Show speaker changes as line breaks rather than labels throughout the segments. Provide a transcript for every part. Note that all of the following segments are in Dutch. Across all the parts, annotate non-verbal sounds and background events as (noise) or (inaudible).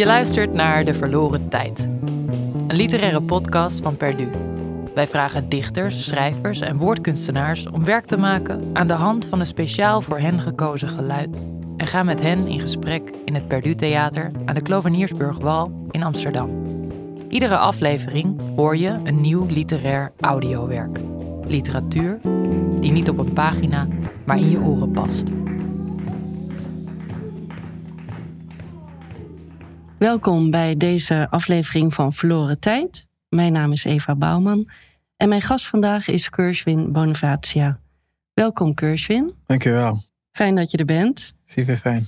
Je luistert naar De Verloren Tijd, een literaire podcast van Perdu. Wij vragen dichters, schrijvers en woordkunstenaars om werk te maken aan de hand van een speciaal voor hen gekozen geluid en gaan met hen in gesprek in het Perdu Theater aan de Kloveniersburgwal in Amsterdam. Iedere aflevering hoor je een nieuw literair audiowerk. Literatuur die niet op een pagina, maar in je oren past.
Welkom bij deze aflevering van Verloren Tijd. Mijn naam is Eva Bouwman en mijn gast vandaag is Kerswin Bonifacia. Welkom Kerswin.
Dankjewel.
Fijn dat je er bent.
Super fijn.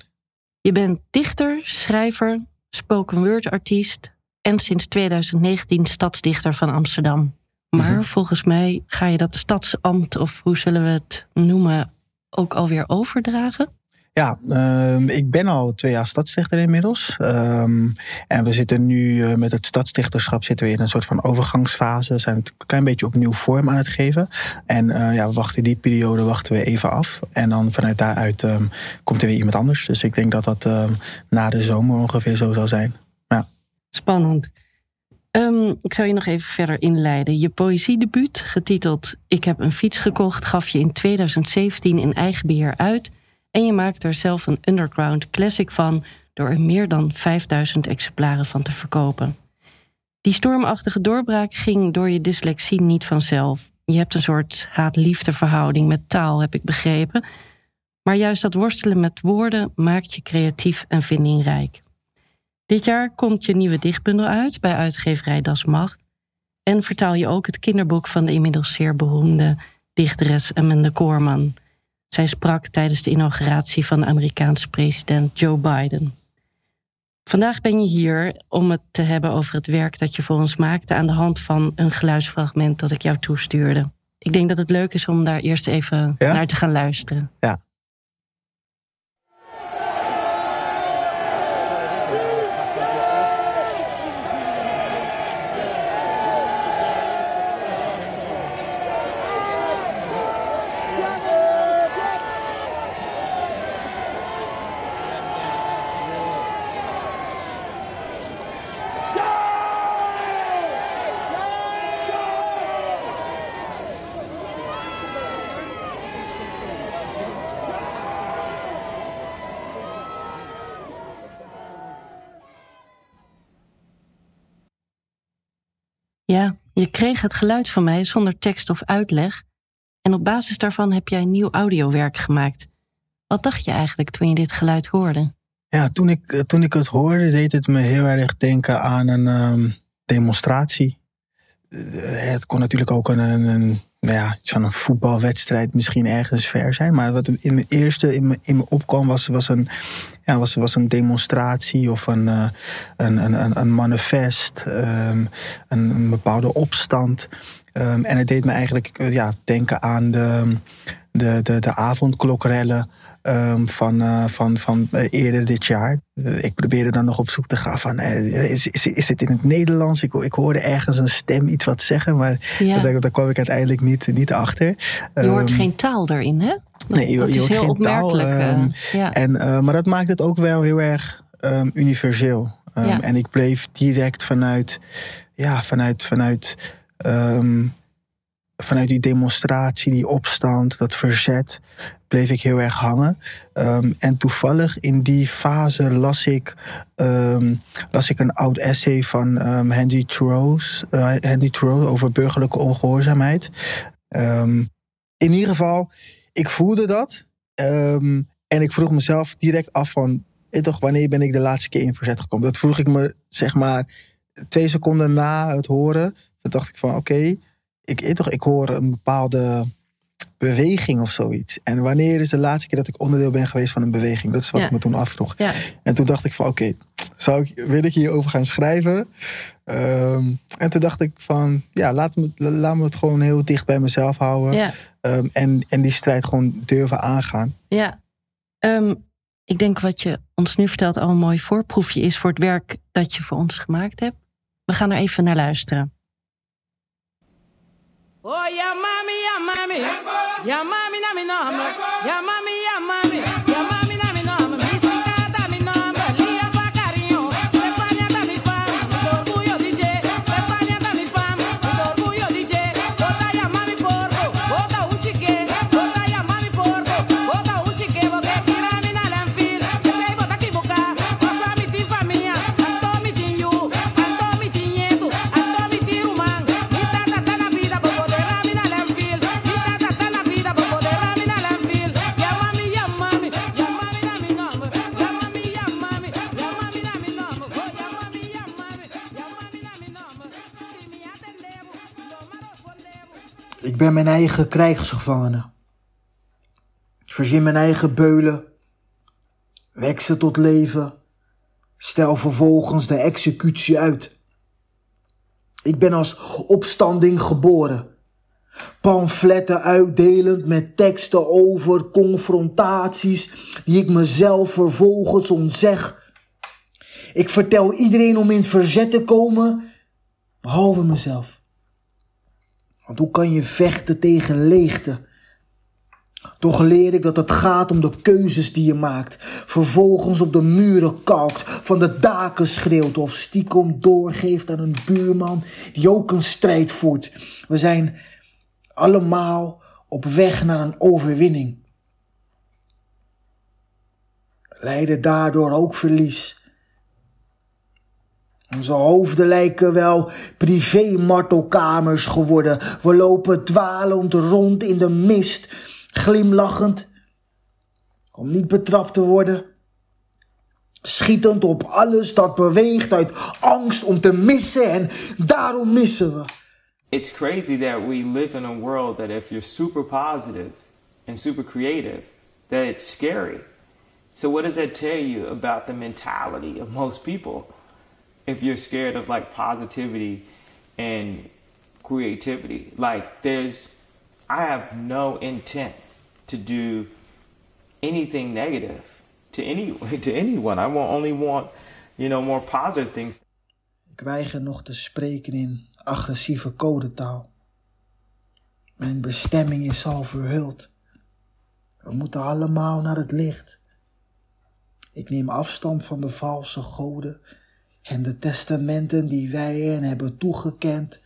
Je bent dichter, schrijver, spoken word artiest en sinds 2019 stadsdichter van Amsterdam. Maar
Mhm.
volgens mij ga je dat stadsambt, of hoe zullen we het noemen, ook alweer overdragen?
Ja, ehm, ik ben al twee jaar stadsdichter inmiddels. Ehm, en we zitten nu eh, met het stadsdichterschap zitten we in een soort van overgangsfase. We zijn het een klein beetje opnieuw vorm aan het geven. En eh, ja, we wachten die periode wachten we even af. En dan vanuit daaruit ehm, komt er weer iemand anders. Dus ik denk dat dat na de zomer ongeveer zo zal zijn.
Spannend. Ehm, ik zou je nog even verder inleiden. Je poëziedebuut, getiteld Ik heb een fiets gekocht, gaf je in 2017 in eigen beheer uit. En je maakte er zelf een underground classic van door er meer dan 5000 exemplaren van te verkopen. Die stormachtige doorbraak ging door je dyslexie niet vanzelf. Je hebt een soort haat-liefde verhouding met taal, heb ik begrepen. Maar juist dat worstelen met woorden maakt je creatief en vindingrijk. Dit jaar komt je nieuwe dichtbundel uit bij uitgeverij Das Mag. En vertaal je ook het kinderboek van de inmiddels zeer beroemde dichteres Amanda Corman. Zij sprak tijdens de inauguratie van de Amerikaanse president Joe Biden. Vandaag ben je hier om het te hebben over het werk dat je voor ons maakte aan de hand van een geluidsfragment dat ik jou toestuurde. Ik denk dat het leuk is om daar eerst even
Ja?
naar te gaan luisteren.
Ja.
Ja, je kreeg het geluid van mij zonder tekst of uitleg. En op basis daarvan heb jij nieuw audiowerk gemaakt. Wat dacht je eigenlijk toen je dit geluid hoorde?
Ja, toen ik, eh, toen ik het hoorde, deed het me heel erg denken aan een ehm, demonstratie. Eh, het kon natuurlijk ook een, een, ja, iets van een voetbalwedstrijd misschien ergens ver zijn. Maar wat in mijn eerste in me, in me opkwam was, was, een, ja, was, was een demonstratie of een, eh, een, een, een, manifest, ehm, een, een bepaalde opstand. Ehm, en het deed me eigenlijk eh, ja, denken aan de, de, de, de avondklokrellen ehm, van, eh, van, van eh, eerder dit jaar. Eh, ik probeerde dan nog op zoek te gaan van, is, is, is het in het Nederlands? Ik, ik hoorde ergens een stem iets wat zeggen, maar
Ja,
daar, daar kwam ik uiteindelijk niet, niet achter.
je hoort
Ehm,
geen taal erin, hè?
Nee, je,
dat
je
is
hoort
heel
geen taal.
opmerkelijk. ja.
en, maar dat maakt het ook wel heel erg universeel.
Ja.
En ik bleef direct vanuit, ja, vanuit, vanuit, vanuit die demonstratie, die opstand, dat verzet, bleef ik heel erg hangen. Ehm, en toevallig in die fase las ik, ehm, las ik een oud essay van ehm, Henry eh, Henry over burgerlijke ongehoorzaamheid. In ieder geval, ik voelde dat. En ik vroeg mezelf direct af van... eh, toch, wanneer ben ik de laatste keer in verzet gekomen? Dat vroeg ik me, zeg maar, twee seconden na het horen. Toen dacht ik van, oké, ik, eh, ik hoor een bepaalde beweging of zoiets. En wanneer is de laatste keer dat ik onderdeel ben geweest van een beweging? Dat is wat
Ja.
ik me toen afvroeg.
ja.
En toen dacht ik van, oké, zou ik, wil ik hierover gaan schrijven? Ehm, en toen dacht ik van, ja, laat me, laat me het gewoon heel dicht bij mezelf houden.
ja.
Ehm, en, en die strijd gewoon durven aangaan.
Ja. Ehm, ik denk wat je ons nu vertelt al een mooi voorproefje is voor het werk dat je voor ons gemaakt hebt. We gaan er even naar luisteren.
Oh, ya mami, ya mami. Ya mami na mi nama. Ya mami, ya
ben mijn eigen krijgsgevangene. Ik verzin mijn eigen beulen. Wek ze tot leven. Stel vervolgens de executie uit. Ik ben als opstanding geboren. Pamfletten uitdelend met teksten over confrontaties die ik mezelf vervolgens ontzeg. Ik vertel iedereen om in het verzet te komen, behalve mezelf. Hoe kan je vechten tegen leegte? Toch leer ik dat het gaat om de keuzes die je maakt. Vervolgens op de muren kalkt, van de daken schreeuwt of stiekem doorgeeft aan een buurman die ook een strijd voert. We zijn allemaal op weg naar een overwinning. Leiden daardoor ook verlies. Onze hoofden lijken wel privé-martelkamers geworden. We lopen dwalend rond in de mist, glimlachend, om niet betrapt te worden. Schietend op alles dat beweegt uit angst om te missen en daarom missen we.
It's crazy that we live in a world that if you're super positive and super creative, that it's scary. So what does that tell you about the mentality of most people? If you're scared of like positivity and creativity. Like there's I have no intent to do anything negative to any (laughs) to anyone. I will only want, you know, more positive things.
Ik weiger nog te spreken in agressieve codetaal. Mijn bestemming is al verhuld. We moeten allemaal naar het licht. Ik neem afstand van de valse goden en de testamenten die wij hen hebben toegekend.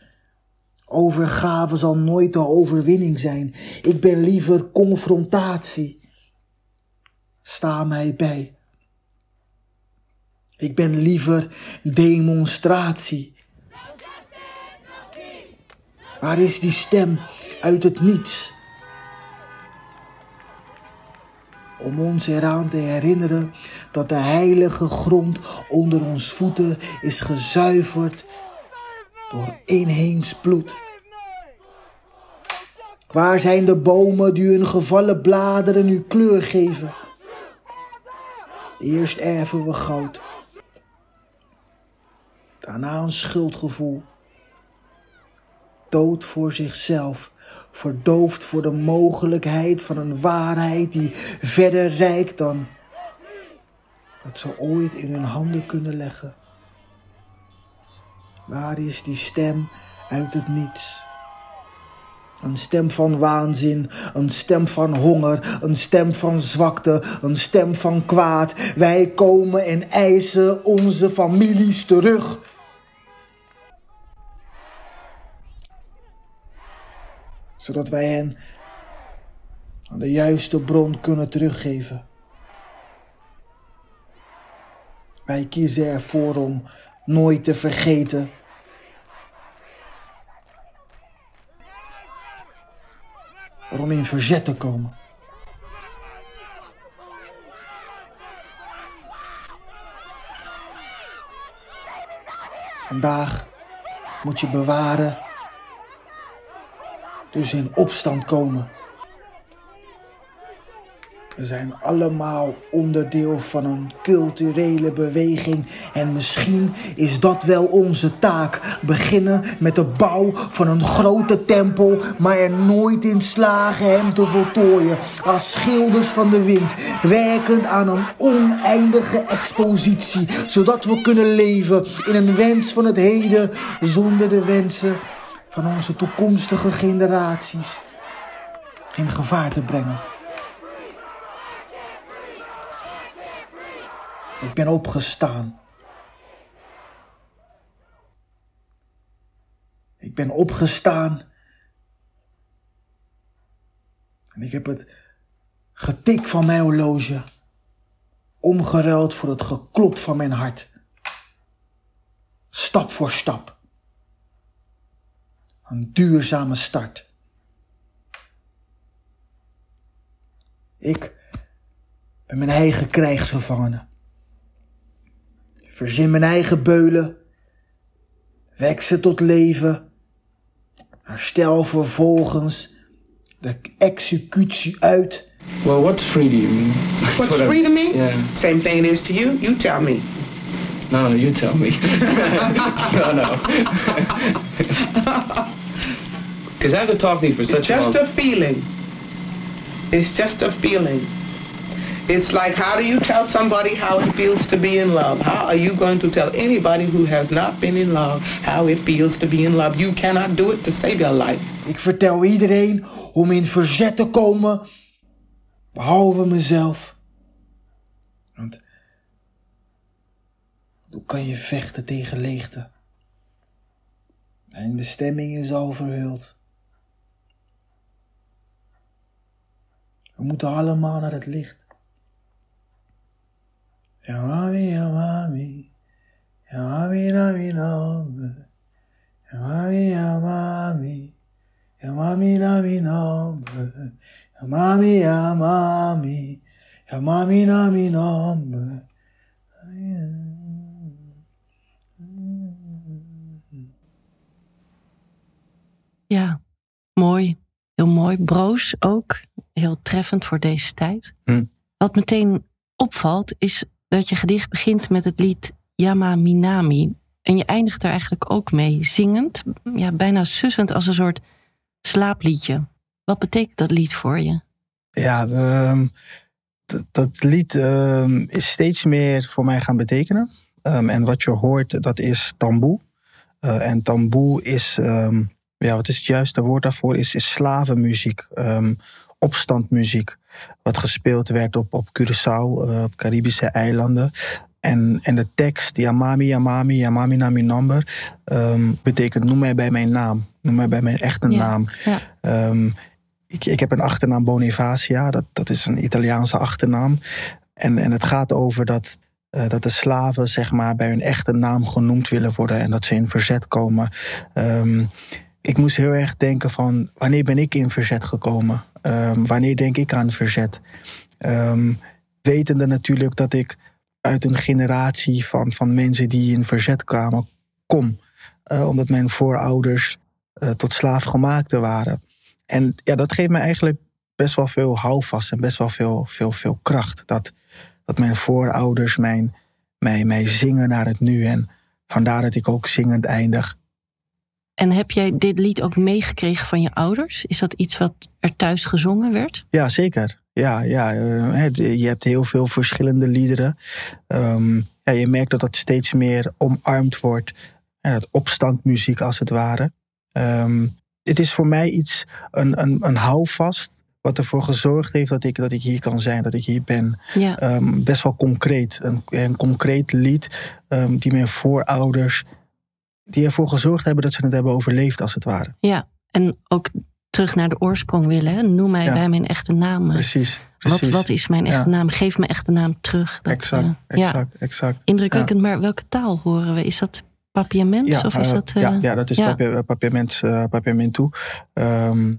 Overgave zal nooit de overwinning zijn. Ik ben liever confrontatie. Sta mij bij. Ik ben liever demonstratie. Waar is die stem uit het niets? Om ons eraan te herinneren dat de heilige grond onder ons voeten is gezuiverd door inheems bloed. Waar zijn de bomen die hun gevallen bladeren nu kleur geven? Eerst erven we goud, daarna een schuldgevoel, dood voor zichzelf verdoofd voor de mogelijkheid van een waarheid die verder reikt dan dat ze ooit in hun handen kunnen leggen. Waar is die stem uit het niets? Een stem van waanzin, een stem van honger, een stem van zwakte, een stem van kwaad. Wij komen en eisen onze families terug. Zodat wij hen aan de juiste bron kunnen teruggeven. Wij kiezen ervoor om nooit te vergeten. Om in verzet te komen. Vandaag moet je bewaren dus in opstand komen. We zijn allemaal onderdeel van een culturele beweging en misschien is dat wel onze taak. Beginnen met de bouw van een grote tempel, maar er nooit in slagen hem te voltooien. Als schilders van de wind, werkend aan een oneindige expositie, zodat we kunnen leven in een wens van het heden zonder de wensen van onze toekomstige generaties in gevaar te brengen. Ik ben opgestaan. Ik ben opgestaan. En ik heb het getik van mijn horloge omgeruild voor het geklop van mijn hart. Stap voor stap. Een duurzame start. Ik ben mijn eigen krijgsgevangene. Verzin mijn eigen beulen. Wek ze tot leven. Maar stel vervolgens de executie uit.
Well, what's free to you mean?
What's
What I-
free to me?
Yeah.
Same thing it is to you. You tell me.
No, you tell me. (laughs) (laughs) no, no. (laughs) Because I've been talking for
It's
such a
just
long
a feeling. It's just a feeling. It's like how do you tell somebody how it feels to be in love? How are you going to tell anybody who has not been in love how it feels to be in love? You cannot do it to save your life.
Ik vertel iedereen om in verzet te komen, behalve mezelf. Want hoe kan je vechten tegen leegte? Mijn bestemming is al verhuld. We moeten allemaal naar het licht. Mami, ja, mami. Nami. Ja, mami, mami. Mami, nami, mami, mami. Nami.
Ja, mooi. Heel mooi. Broos ook. Heel treffend voor deze tijd.
Hm.
Wat meteen opvalt is dat je gedicht begint met het lied Yama Minami. En je eindigt er eigenlijk ook mee, zingend. Ja, bijna sussend als een soort slaapliedje. Wat betekent dat lied voor je?
Ja, ehm, dat, lied ehm, is steeds meer voor mij gaan betekenen. Ehm, en wat je hoort, dat is tamboe. Eh, en tamboe is, ja, wat is het juiste woord daarvoor? Is, is slavenmuziek, opstandmuziek. Wat gespeeld werd op, op Curaçao, eh, op Caribische eilanden. En, en de tekst, Yamami, Yamami, Yamami Nami Number, ehm, betekent noem mij bij mijn naam. Noem mij bij mijn echte
Ja,
naam.
ja.
Ehm, ik, ik heb een achternaam Bonifacia, dat, dat is een Italiaanse achternaam. En, en het gaat over dat, eh, dat de slaven zeg maar, bij hun echte naam genoemd willen worden en dat ze in verzet komen. Ehm, ik moest heel erg denken van wanneer ben ik in verzet gekomen? Ehm, wanneer denk ik aan verzet? Ehm, wetende natuurlijk dat ik uit een generatie van, van mensen die in verzet kwamen kom. Eh, omdat mijn voorouders eh, tot slaafgemaakte waren. En ja, dat geeft me eigenlijk best wel veel houvast en best wel veel, veel, veel kracht. Dat, dat mijn voorouders mijn, mij, mij zingen naar het nu. En vandaar dat ik ook zingend eindig.
En heb jij dit lied ook meegekregen van je ouders? Is dat iets wat er thuis gezongen werd?
Ja, zeker. Ja, ja eh, je hebt heel veel verschillende liederen. Ehm, ja, je merkt dat dat steeds meer omarmd wordt. Ja, dat opstandmuziek als het ware. Ehm, het is voor mij iets, een, een, een houvast... wat ervoor gezorgd heeft dat ik, dat ik hier kan zijn, dat ik hier ben.
Ja.
Ehm, best wel concreet. Een, een concreet lied die mijn voorouders... die ervoor gezorgd hebben dat ze het hebben overleefd, als het ware.
ja. En ook terug naar de oorsprong willen. Noem mij
Ja.
bij mijn echte naam.
Precies,
Wat,
precies.
wat is mijn echte
Ja.
naam? Geef mijn echte naam terug. Dat,
Exact,
eh, ja.
exact, exact.
Indrukwekkend, maar welke taal horen we? Is dat papiaments of is
eh,
dat... eh,
ja, ja, dat is papier, papiament toe. Ehm,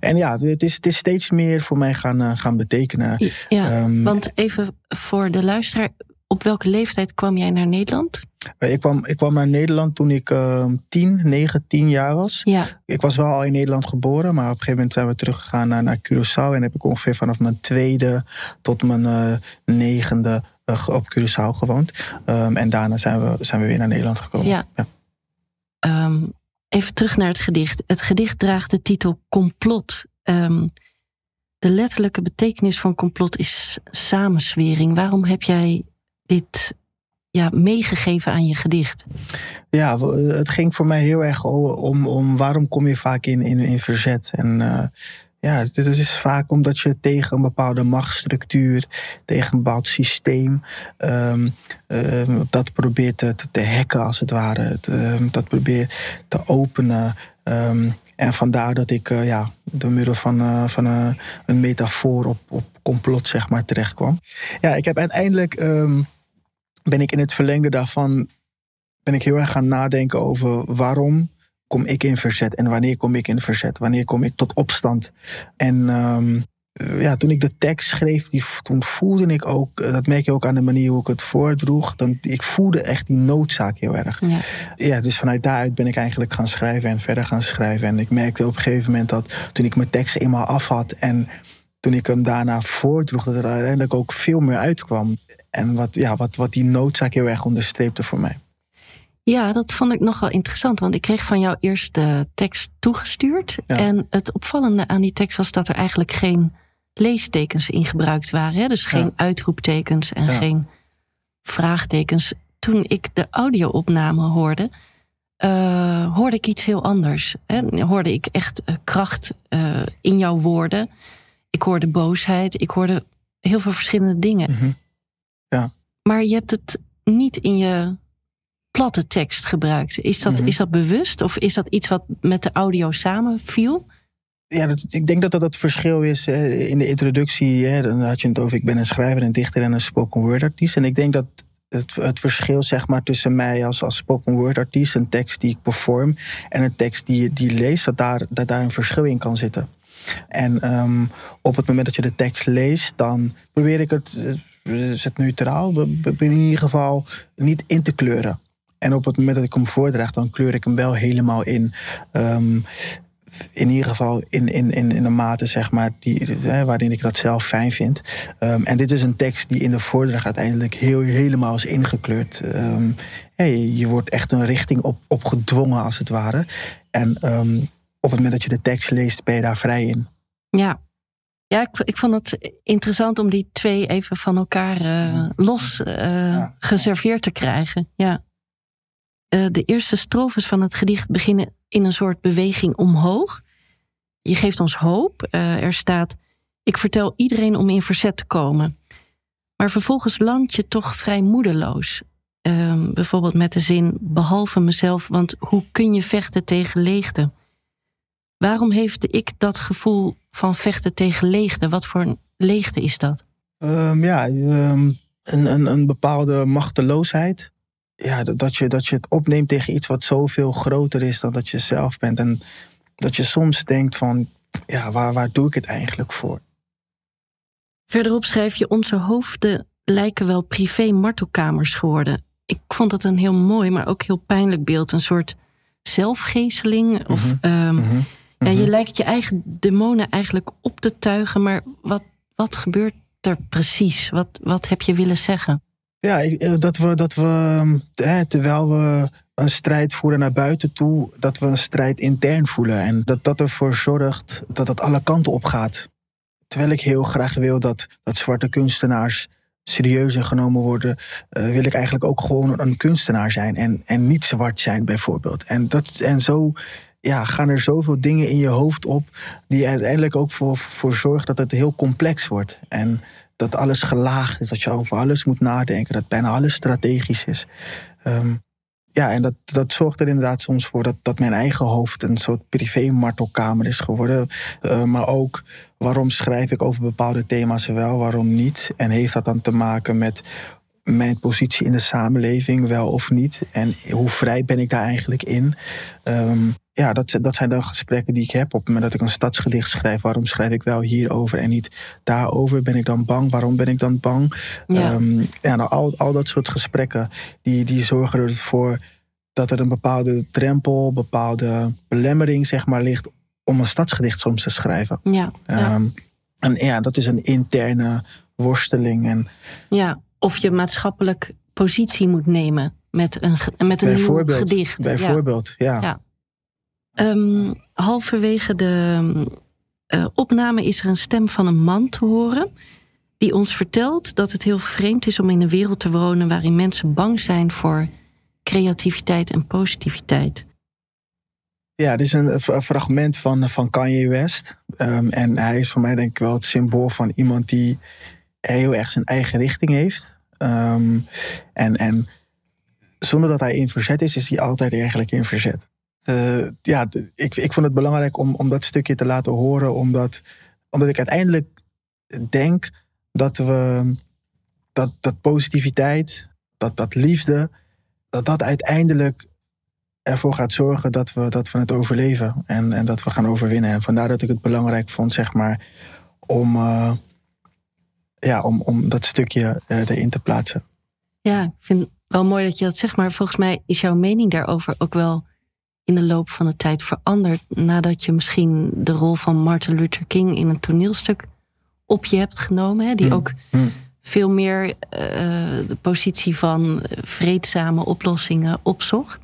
en ja, het is, het is steeds meer voor mij gaan, gaan betekenen.
Ja,
Ehm,
want even voor de luisteraar. Op welke leeftijd kwam jij naar Nederland?
Eh, ik, kwam, ik kwam naar Nederland toen ik ehm 10, 9, 10 jaar was.
Ja,
Ik was wel al in Nederland geboren, maar op een gegeven moment zijn we teruggegaan naar, naar Curaçao. En heb ik ongeveer vanaf mijn tweede tot mijn eh, negende eh, op Curaçao gewoond. Ehm, en daarna zijn we, zijn we weer naar Nederland gekomen.
Ja. Ehm, even terug naar het gedicht. Het gedicht draagt de titel Complot. Ehm, de letterlijke betekenis van complot is samenswering. Waarom heb jij dit ja, meegegeven aan je gedicht?
Ja, eh, het ging voor mij heel erg om, om waarom kom je vaak in, in, in verzet. En eh, ja, dit is vaak omdat je tegen een bepaalde machtsstructuur, tegen een bepaald systeem, ehm, ehm, dat probeert te, te, hacken als het ware. Ehm, dat probeert te openen. En vandaar dat ik eh, ja, door middel van, van een metafoor op, op complot zeg maar, terecht kwam. Ja, ik heb uiteindelijk ben ik in het verlengde daarvan ben ik heel erg gaan nadenken over waarom kom ik in verzet en wanneer kom ik in verzet? Wanneer kom ik tot opstand? En ehm, eh, ja, toen ik de tekst schreef, die, toen voelde ik ook, eh, dat merk je ook aan de manier hoe ik het voordroeg, dan, ik voelde echt die noodzaak heel erg.
Ja.
Ja, dus vanuit daaruit ben ik eigenlijk gaan schrijven en verder gaan schrijven. En ik merkte op een gegeven moment dat toen ik mijn tekst eenmaal af had en toen ik hem daarna voordroeg, dat er uiteindelijk ook veel meer uitkwam. En wat, ja, wat, wat die noodzaak heel erg onderstreepte voor mij.
Ja, dat vond ik nogal interessant. Want ik kreeg van jou eerst de tekst toegestuurd.
Ja.
En het opvallende aan die tekst was dat er eigenlijk geen leestekens in gebruikt waren. Hè? Dus geen
Ja.
uitroeptekens en
Ja.
geen vraagtekens. Toen ik de audio-opname hoorde, eh, hoorde ik iets heel anders. Hè? Hoorde ik echt eh, kracht eh, in jouw woorden. Ik hoorde boosheid. Ik hoorde heel veel verschillende dingen.
Mhm. Ja.
Maar je hebt het niet in je platte tekst gebruikt. Is dat,
Mhm.
is dat bewust of is dat iets wat met de audio samenviel?
Ja, dat, ik denk dat dat het verschil is eh, in de introductie. Hè, dan had je het over, ik ben een schrijver, een dichter en een spoken word artiest. En ik denk dat het, het verschil zeg maar, tussen mij als, als spoken word artiest, een tekst die ik perform, en een tekst die je die leest, dat daar, dat daar een verschil in kan zitten. En ehm, op het moment dat je de tekst leest, dan probeer ik het, eh, is het neutraal, in ieder geval niet in te kleuren. En op het moment dat ik hem voordraag, dan kleur ik hem wel helemaal in. Ehm, in ieder geval in, in, in, in een mate, zeg maar, die, hè, waarin ik dat zelf fijn vind. Ehm, en dit is een tekst die in de voordracht uiteindelijk heel, helemaal is ingekleurd. Je, wordt echt een richting op, op gedwongen, als het ware. En op het moment dat je de tekst leest, ben je daar vrij in.
Ja. Ja, ik, ik vond het interessant om die twee even van elkaar eh, los eh, geserveerd te krijgen. Ja. Eh, de eerste strofes van het gedicht beginnen in een soort beweging omhoog. Je geeft ons hoop. Er staat: Ik vertel iedereen om in verzet te komen. Maar vervolgens land je toch vrij moedeloos. Ehm, bijvoorbeeld met de zin: Behalve mezelf, want hoe kun je vechten tegen leegte? Waarom heeft ik dat gevoel van vechten tegen leegte? Wat voor een leegte is dat?
Ehm, ja, ehm, een, een, een bepaalde machteloosheid. Ja, dat, dat, je, dat je het opneemt tegen iets wat zoveel groter is dan dat je zelf bent. En dat je soms denkt van, ja, waar, waar doe ik het eigenlijk voor?
Verderop schrijf je: Onze hoofden lijken wel privé-martelkamers geworden. Ik vond dat een heel mooi, maar ook heel pijnlijk beeld. Een soort zelfgezeling. Of, ehm, ja, je lijkt je eigen demonen eigenlijk op te tuigen. Maar wat, wat gebeurt er precies? Wat, wat heb je willen zeggen?
Ja, ik- eh, dat we, dat we ehm, hè, terwijl we een strijd voeren naar buiten toe, dat we een strijd intern voelen. En dat dat ervoor zorgt dat het alle kanten op gaat. Terwijl ik heel graag wil dat, dat zwarte kunstenaars serieuzer genomen worden, eh, wil ik eigenlijk ook gewoon een kunstenaar zijn en, en niet zwart zijn, bijvoorbeeld. En, dat, en zo ja, gaan er zoveel dingen in je hoofd op, die uiteindelijk ook voor, voor zorgen dat het heel complex wordt. En dat alles gelaagd is, dat je over alles moet nadenken, dat bijna alles strategisch is. Ehm, ja, en dat, dat zorgt er inderdaad soms voor dat, dat mijn eigen hoofd een soort privé-martelkamer is geworden. Eh, maar ook waarom schrijf ik over bepaalde thema's wel, waarom niet? En heeft dat dan te maken met mijn positie in de samenleving, wel of niet? En hoe vrij ben ik daar eigenlijk in? Ehm, ja, dat, dat zijn dan gesprekken die ik heb. Op het moment dat ik een stadsgedicht schrijf, waarom schrijf ik wel hierover en niet daarover? Ben ik dan bang? Waarom ben ik dan bang?
Ja.
Ehm, ja, nou, al, al dat soort gesprekken, die, die zorgen ervoor dat er een bepaalde drempel, bepaalde belemmering, zeg maar, ligt om een stadsgedicht soms te schrijven.
Ja, ja,
Ehm, en ja, dat is een interne worsteling. En
ja. Of je maatschappelijk positie moet nemen met een, met een nieuw gedicht.
Bijvoorbeeld, ja.
Ja. Ehm, halverwege de eh, opname is er een stem van een man te horen. Die ons vertelt dat het heel vreemd is om in een wereld te wonen waarin mensen bang zijn voor creativiteit en positiviteit.
Ja, dit is een, fragment van, van Kanye West. Ehm, en hij is voor mij denk ik wel het symbool van iemand die heel erg zijn eigen richting heeft. Ehm, en, en zonder dat hij in verzet is, is hij altijd eigenlijk in verzet. Eh, ja, ik, ik vond het belangrijk om, om dat stukje te laten horen, omdat, omdat ik uiteindelijk denk dat we dat, dat positiviteit, dat, dat liefde, dat dat uiteindelijk ervoor gaat zorgen dat we, dat we het overleven en, en dat we gaan overwinnen. En vandaar dat ik het belangrijk vond, zeg maar, om, uh, ja, om, om dat stukje uh, erin te plaatsen.
Ja, ik vind het wel mooi dat je dat zegt, maar volgens mij is jouw mening daarover ook wel in de loop van de tijd veranderd nadat je misschien de rol van Martin Luther King in een toneelstuk op je hebt genomen, hè, die
Mm,
ook
mm.
veel meer uh, de positie van vreedzame oplossingen opzocht.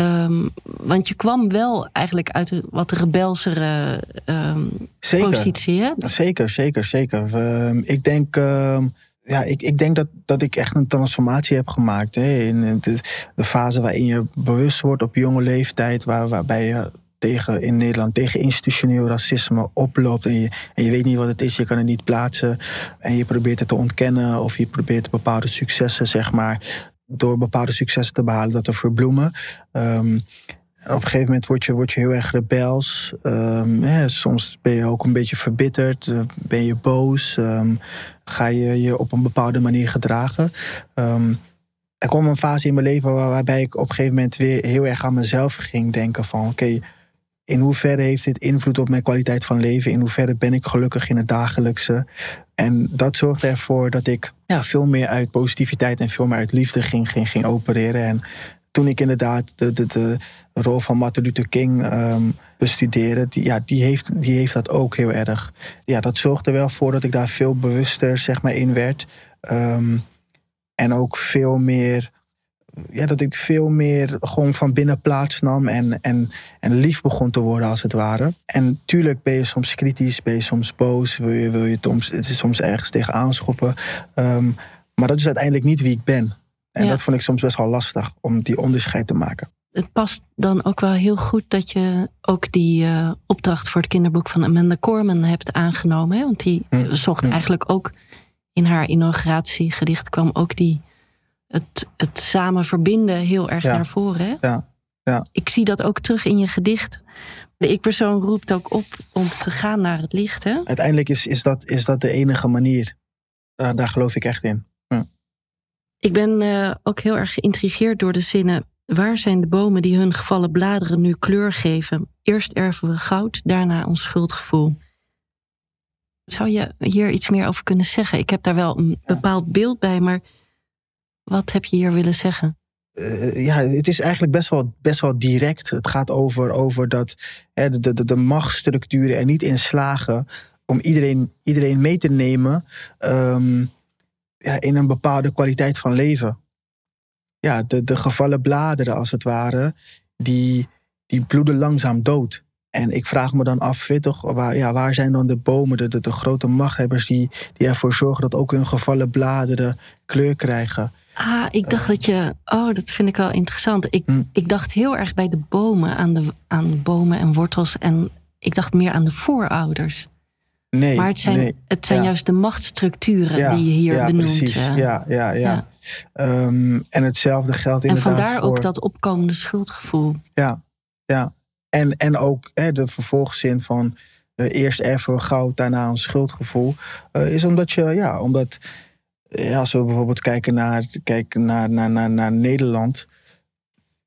Um, want je kwam wel eigenlijk uit een wat rebelsere um,
zeker.
positie. Hè?
Zeker, zeker, zeker. Uh, ik denk, ja, ik, ik denk dat, dat ik echt een transformatie heb gemaakt. Hè? In de, de fase waarin je bewust wordt op jonge leeftijd, waar, waarbij je tegen, in Nederland tegen institutioneel racisme oploopt. En je, en je weet niet wat het is, je kan het niet plaatsen. En je probeert het te ontkennen of je probeert bepaalde successen, zeg maar, door bepaalde successen te behalen, dat te verbloemen. Um, op een gegeven moment word je, word je heel erg rebels. Ja, soms ben je ook een beetje verbitterd, uh, ben je boos, um, ga je je op een bepaalde manier gedragen. er kwam een fase in mijn leven waar, waarbij ik op een gegeven moment weer heel erg aan mezelf ging denken van oké, in hoeverre heeft dit invloed op mijn kwaliteit van leven? In hoeverre ben ik gelukkig in het dagelijkse? En dat zorgde ervoor dat ik ja, veel meer uit positiviteit en veel meer uit liefde ging, ging, ging opereren. En toen ik inderdaad de, de, de rol van Martin Luther King um, bestudeerde, die, ja, die, heeft, die heeft dat ook heel erg. Ja, dat zorgde wel voor dat ik daar veel bewuster zeg maar, in werd. Um, en ook veel meer ja, dat ik veel meer gewoon van binnen plaats nam en, en, en lief begon te worden, als het ware. En tuurlijk ben je soms kritisch, ben je soms boos, wil je, wil je soms, het is soms ergens tegen aanschoppen. Um, maar dat is uiteindelijk niet wie ik ben. En
Ja.
dat vond ik soms best wel lastig om die onderscheid te maken.
Het past dan ook wel heel goed dat je ook die eh, opdracht voor het kinderboek van Amanda Corman hebt aangenomen. Hè? Want die
Hm,
zocht
hm.
eigenlijk ook in haar inauguratiegedicht kwam ook die, het, het samen verbinden heel erg
Ja.
naar voren. Hè?
Ja, ja.
Ik zie dat ook terug in je gedicht. De ik-persoon roept ook op om te gaan naar het licht. Hè?
Uiteindelijk is, is, dat, is dat de enige manier. Daar geloof ik echt in.
Ik ben eh, ook heel erg geïntrigeerd door de zinnen. Waar zijn de bomen die hun gevallen bladeren nu kleur geven? Eerst erven we goud, daarna ons schuldgevoel. Zou je hier iets meer over kunnen zeggen? Ik heb daar wel een bepaald beeld bij, maar wat heb je hier willen zeggen?
Eh, ja, het is eigenlijk best wel, best wel direct. Het gaat over, over dat hè, de, de, de machtsstructuren er niet in slagen om iedereen, iedereen mee te nemen ehm, ja, in een bepaalde kwaliteit van leven. Ja, de, de gevallen bladeren, als het ware, die, die bloeden langzaam dood. En ik vraag me dan af, toch, waar, ja, waar zijn dan de bomen, de, de, de grote machthebbers die, die ervoor zorgen dat ook hun gevallen bladeren kleur krijgen?
Ah, ik dacht dat je. Oh, dat vind ik wel interessant. Ik,
Hm.
ik dacht heel erg bij de bomen, aan, de, aan bomen en wortels. En ik dacht meer aan de voorouders.
Nee,
maar het zijn,
nee.
het zijn
Ja.
juist de machtsstructuren die je hier
ja,
benoemt.
Precies.
eh.
Ja, ja, ja. Ehm, en hetzelfde geldt
en
inderdaad
vandaar
voor...
ook dat opkomende schuldgevoel.
Ja, ja. En, en ook hè, de vervolgzin van eh, eerst erven we goud, daarna een schuldgevoel. eh, is omdat je, ja, omdat ja, als we bijvoorbeeld kijken naar, kijken naar, naar, naar, naar Nederland.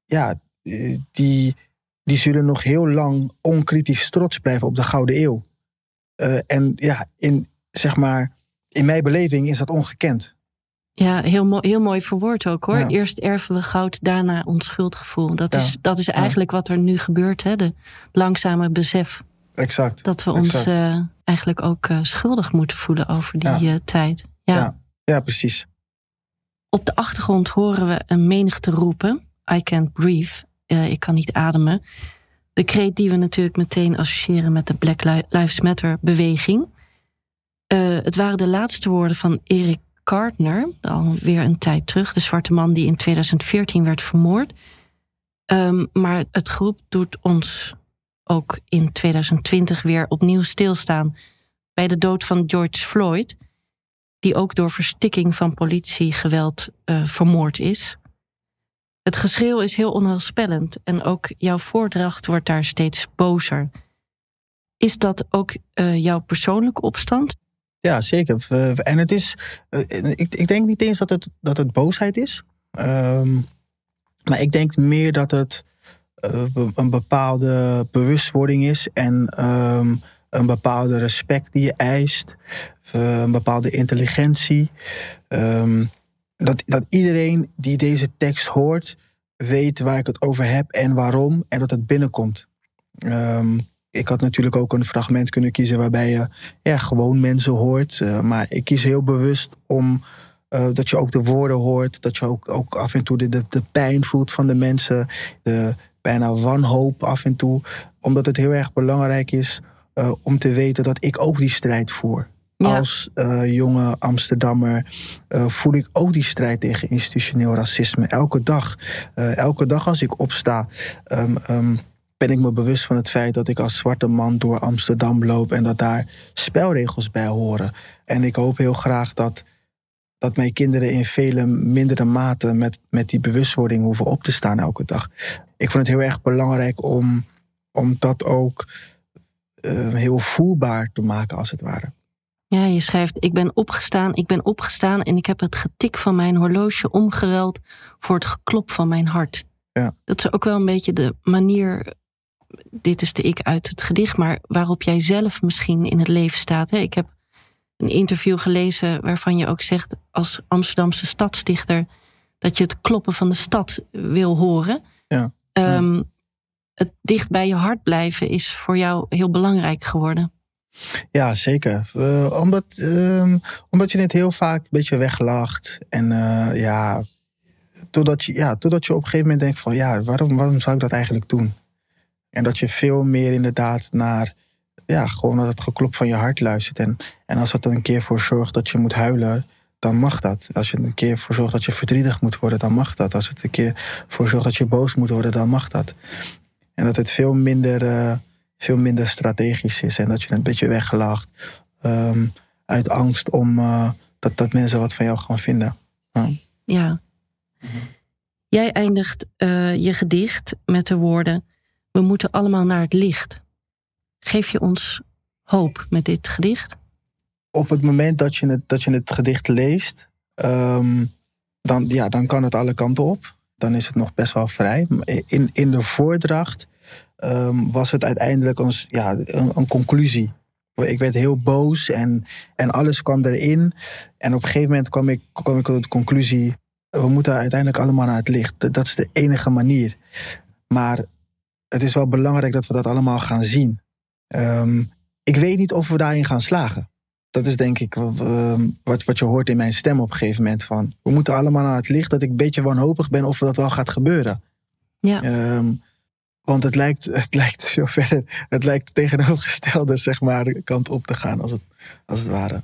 Ja, eh, die, die zullen nog heel lang onkritisch trots blijven op de Gouden Eeuw. Eh, en ja, in, zeg maar, in mijn beleving is dat ongekend.
Ja, heel, mooi, heel mooi verwoord ook hoor.
Ja.
Eerst erven we goud, daarna ons schuldgevoel. Dat,
Ja.
is, dat is eigenlijk wat er nu gebeurt. Hè? De langzame besef
Exact.
dat we ons eh, eigenlijk ook eh, schuldig moeten voelen over die tijd. Ja.
Ja. Ja, precies.
Op de achtergrond horen we een menigte roepen. I can't breathe. Ik kan niet ademen. De kreet die we natuurlijk meteen associëren met de Black Li- Lives Matter beweging. Eh, het waren de laatste woorden van Eric Gardner, alweer een tijd terug. De zwarte man die in 2014 werd vermoord. Ehm, maar het groep doet ons ook in 2020 weer opnieuw stilstaan bij de dood van George Floyd die ook door verstikking van politiegeweld eh, vermoord is. Het geschreeuw is heel onheilspellend en ook jouw voordracht wordt daar steeds bozer. Is dat ook eh, jouw persoonlijke opstand?
Ja, zeker. En het is. eh, Ik, ik denk niet eens dat het, dat het boosheid is. Ehm, maar ik denk meer dat het eh, een bepaalde bewustwording is. En ehm, een bepaalde respect die je eist, een bepaalde intelligentie. Ehm, dat, dat iedereen die deze tekst hoort, weet waar ik het over heb en waarom en dat het binnenkomt. Ehm, ik had natuurlijk ook een fragment kunnen kiezen waarbij je ja, gewoon mensen hoort. eh, maar ik kies heel bewust om eh, dat je ook de woorden hoort. Dat je ook, ook af en toe de, de, pijn voelt van de mensen. De bijna wanhoop af en toe. Omdat het heel erg belangrijk is eh, om te weten dat ik ook die strijd voer. Als eh, jonge Amsterdammer eh, voel ik ook die strijd tegen institutioneel racisme. Elke dag. Eh, elke dag als ik opsta, ehm, ehm, ben ik me bewust van het feit dat ik als zwarte man door Amsterdam loop en dat daar spelregels bij horen. En ik hoop heel graag dat, dat mijn kinderen in vele mindere mate met, met die bewustwording hoeven op te staan elke dag. Ik vond het heel erg belangrijk om, om dat ook heel voelbaar te maken, als het ware.
Ja, je schrijft: Ik ben opgestaan, ik ben opgestaan en ik heb het getik van mijn horloge omgeruild voor het geklop van mijn hart.
Ja.
Dat is ook wel een beetje de manier. Dit is de ik uit het gedicht, maar waarop jij zelf misschien in het leven staat. Hè? Ik heb een interview gelezen waarvan je ook zegt als Amsterdamse stadsdichter dat je het kloppen van de stad wil horen.
Ja.
Ehm, Het dicht bij je hart blijven is voor jou heel belangrijk geworden.
Ja, zeker. Omdat, ehm, omdat je het heel vaak een beetje weglacht. En eh, ja, totdat je, ja, totdat je op een gegeven moment denkt van... ja, waarom, waarom zou ik dat eigenlijk doen? En dat je veel meer inderdaad naar... ja, gewoon naar het geklop van je hart luistert. En, en als dat er een keer voor zorgt dat je moet huilen... dan mag dat. Als je er een keer voor zorgt dat je verdrietig moet worden... dan mag dat. Als het een keer voor zorgt dat je boos moet worden... dan mag dat. En dat het veel minder... eh, veel minder strategisch is. En dat je het een beetje weggelacht. ehm, uit angst om eh, dat, dat mensen wat van jou gaan vinden. Ja.
Ja. Jij eindigt eh, je gedicht met de woorden: We moeten allemaal naar het licht. Geef je ons hoop met dit gedicht?
Op het moment dat je het, dat je het gedicht leest, ehm, dan, ja, dan kan het alle kanten op. Dan is het nog best wel vrij. In, in de voordracht ehm, was het uiteindelijk een, ja, een, een conclusie. Ik werd heel boos en, en alles kwam erin. En op een gegeven moment kwam ik, kwam ik tot de conclusie... we moeten uiteindelijk allemaal naar het licht. Dat, is de enige manier. Maar het is wel belangrijk dat we dat allemaal gaan zien. Ehm, ik weet niet of we daarin gaan slagen. Dat is denk ik ehm, wat, wat je hoort in mijn stem op een gegeven moment. Van, we moeten allemaal naar het licht. Dat ik een beetje wanhopig ben of dat wel gaat gebeuren.
Ja.
Want het lijkt, het lijkt zo verder, het lijkt tegenovergestelde zeg maar, kant op te gaan als het, als het ware.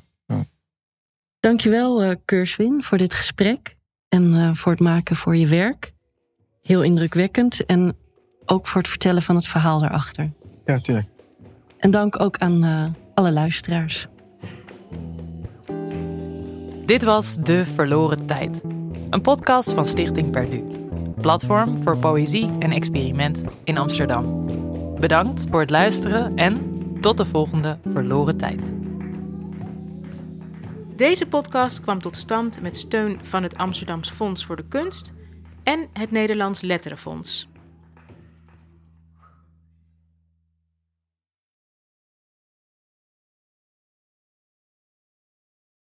Dankjewel, eh Keurswin, voor dit gesprek en eh, voor het maken voor je werk. Heel indrukwekkend en ook voor het vertellen van het verhaal daarachter.
Ja, tuurlijk.
En dank ook aan eh, alle luisteraars.
Dit was De Verloren Tijd. Een podcast van Stichting Perdu. Platform voor poëzie en experiment in Amsterdam. Bedankt voor het luisteren en tot de volgende Verloren Tijd.
Deze podcast kwam tot stand met steun van het Amsterdams Fonds voor de Kunst en het Nederlands Letterenfonds.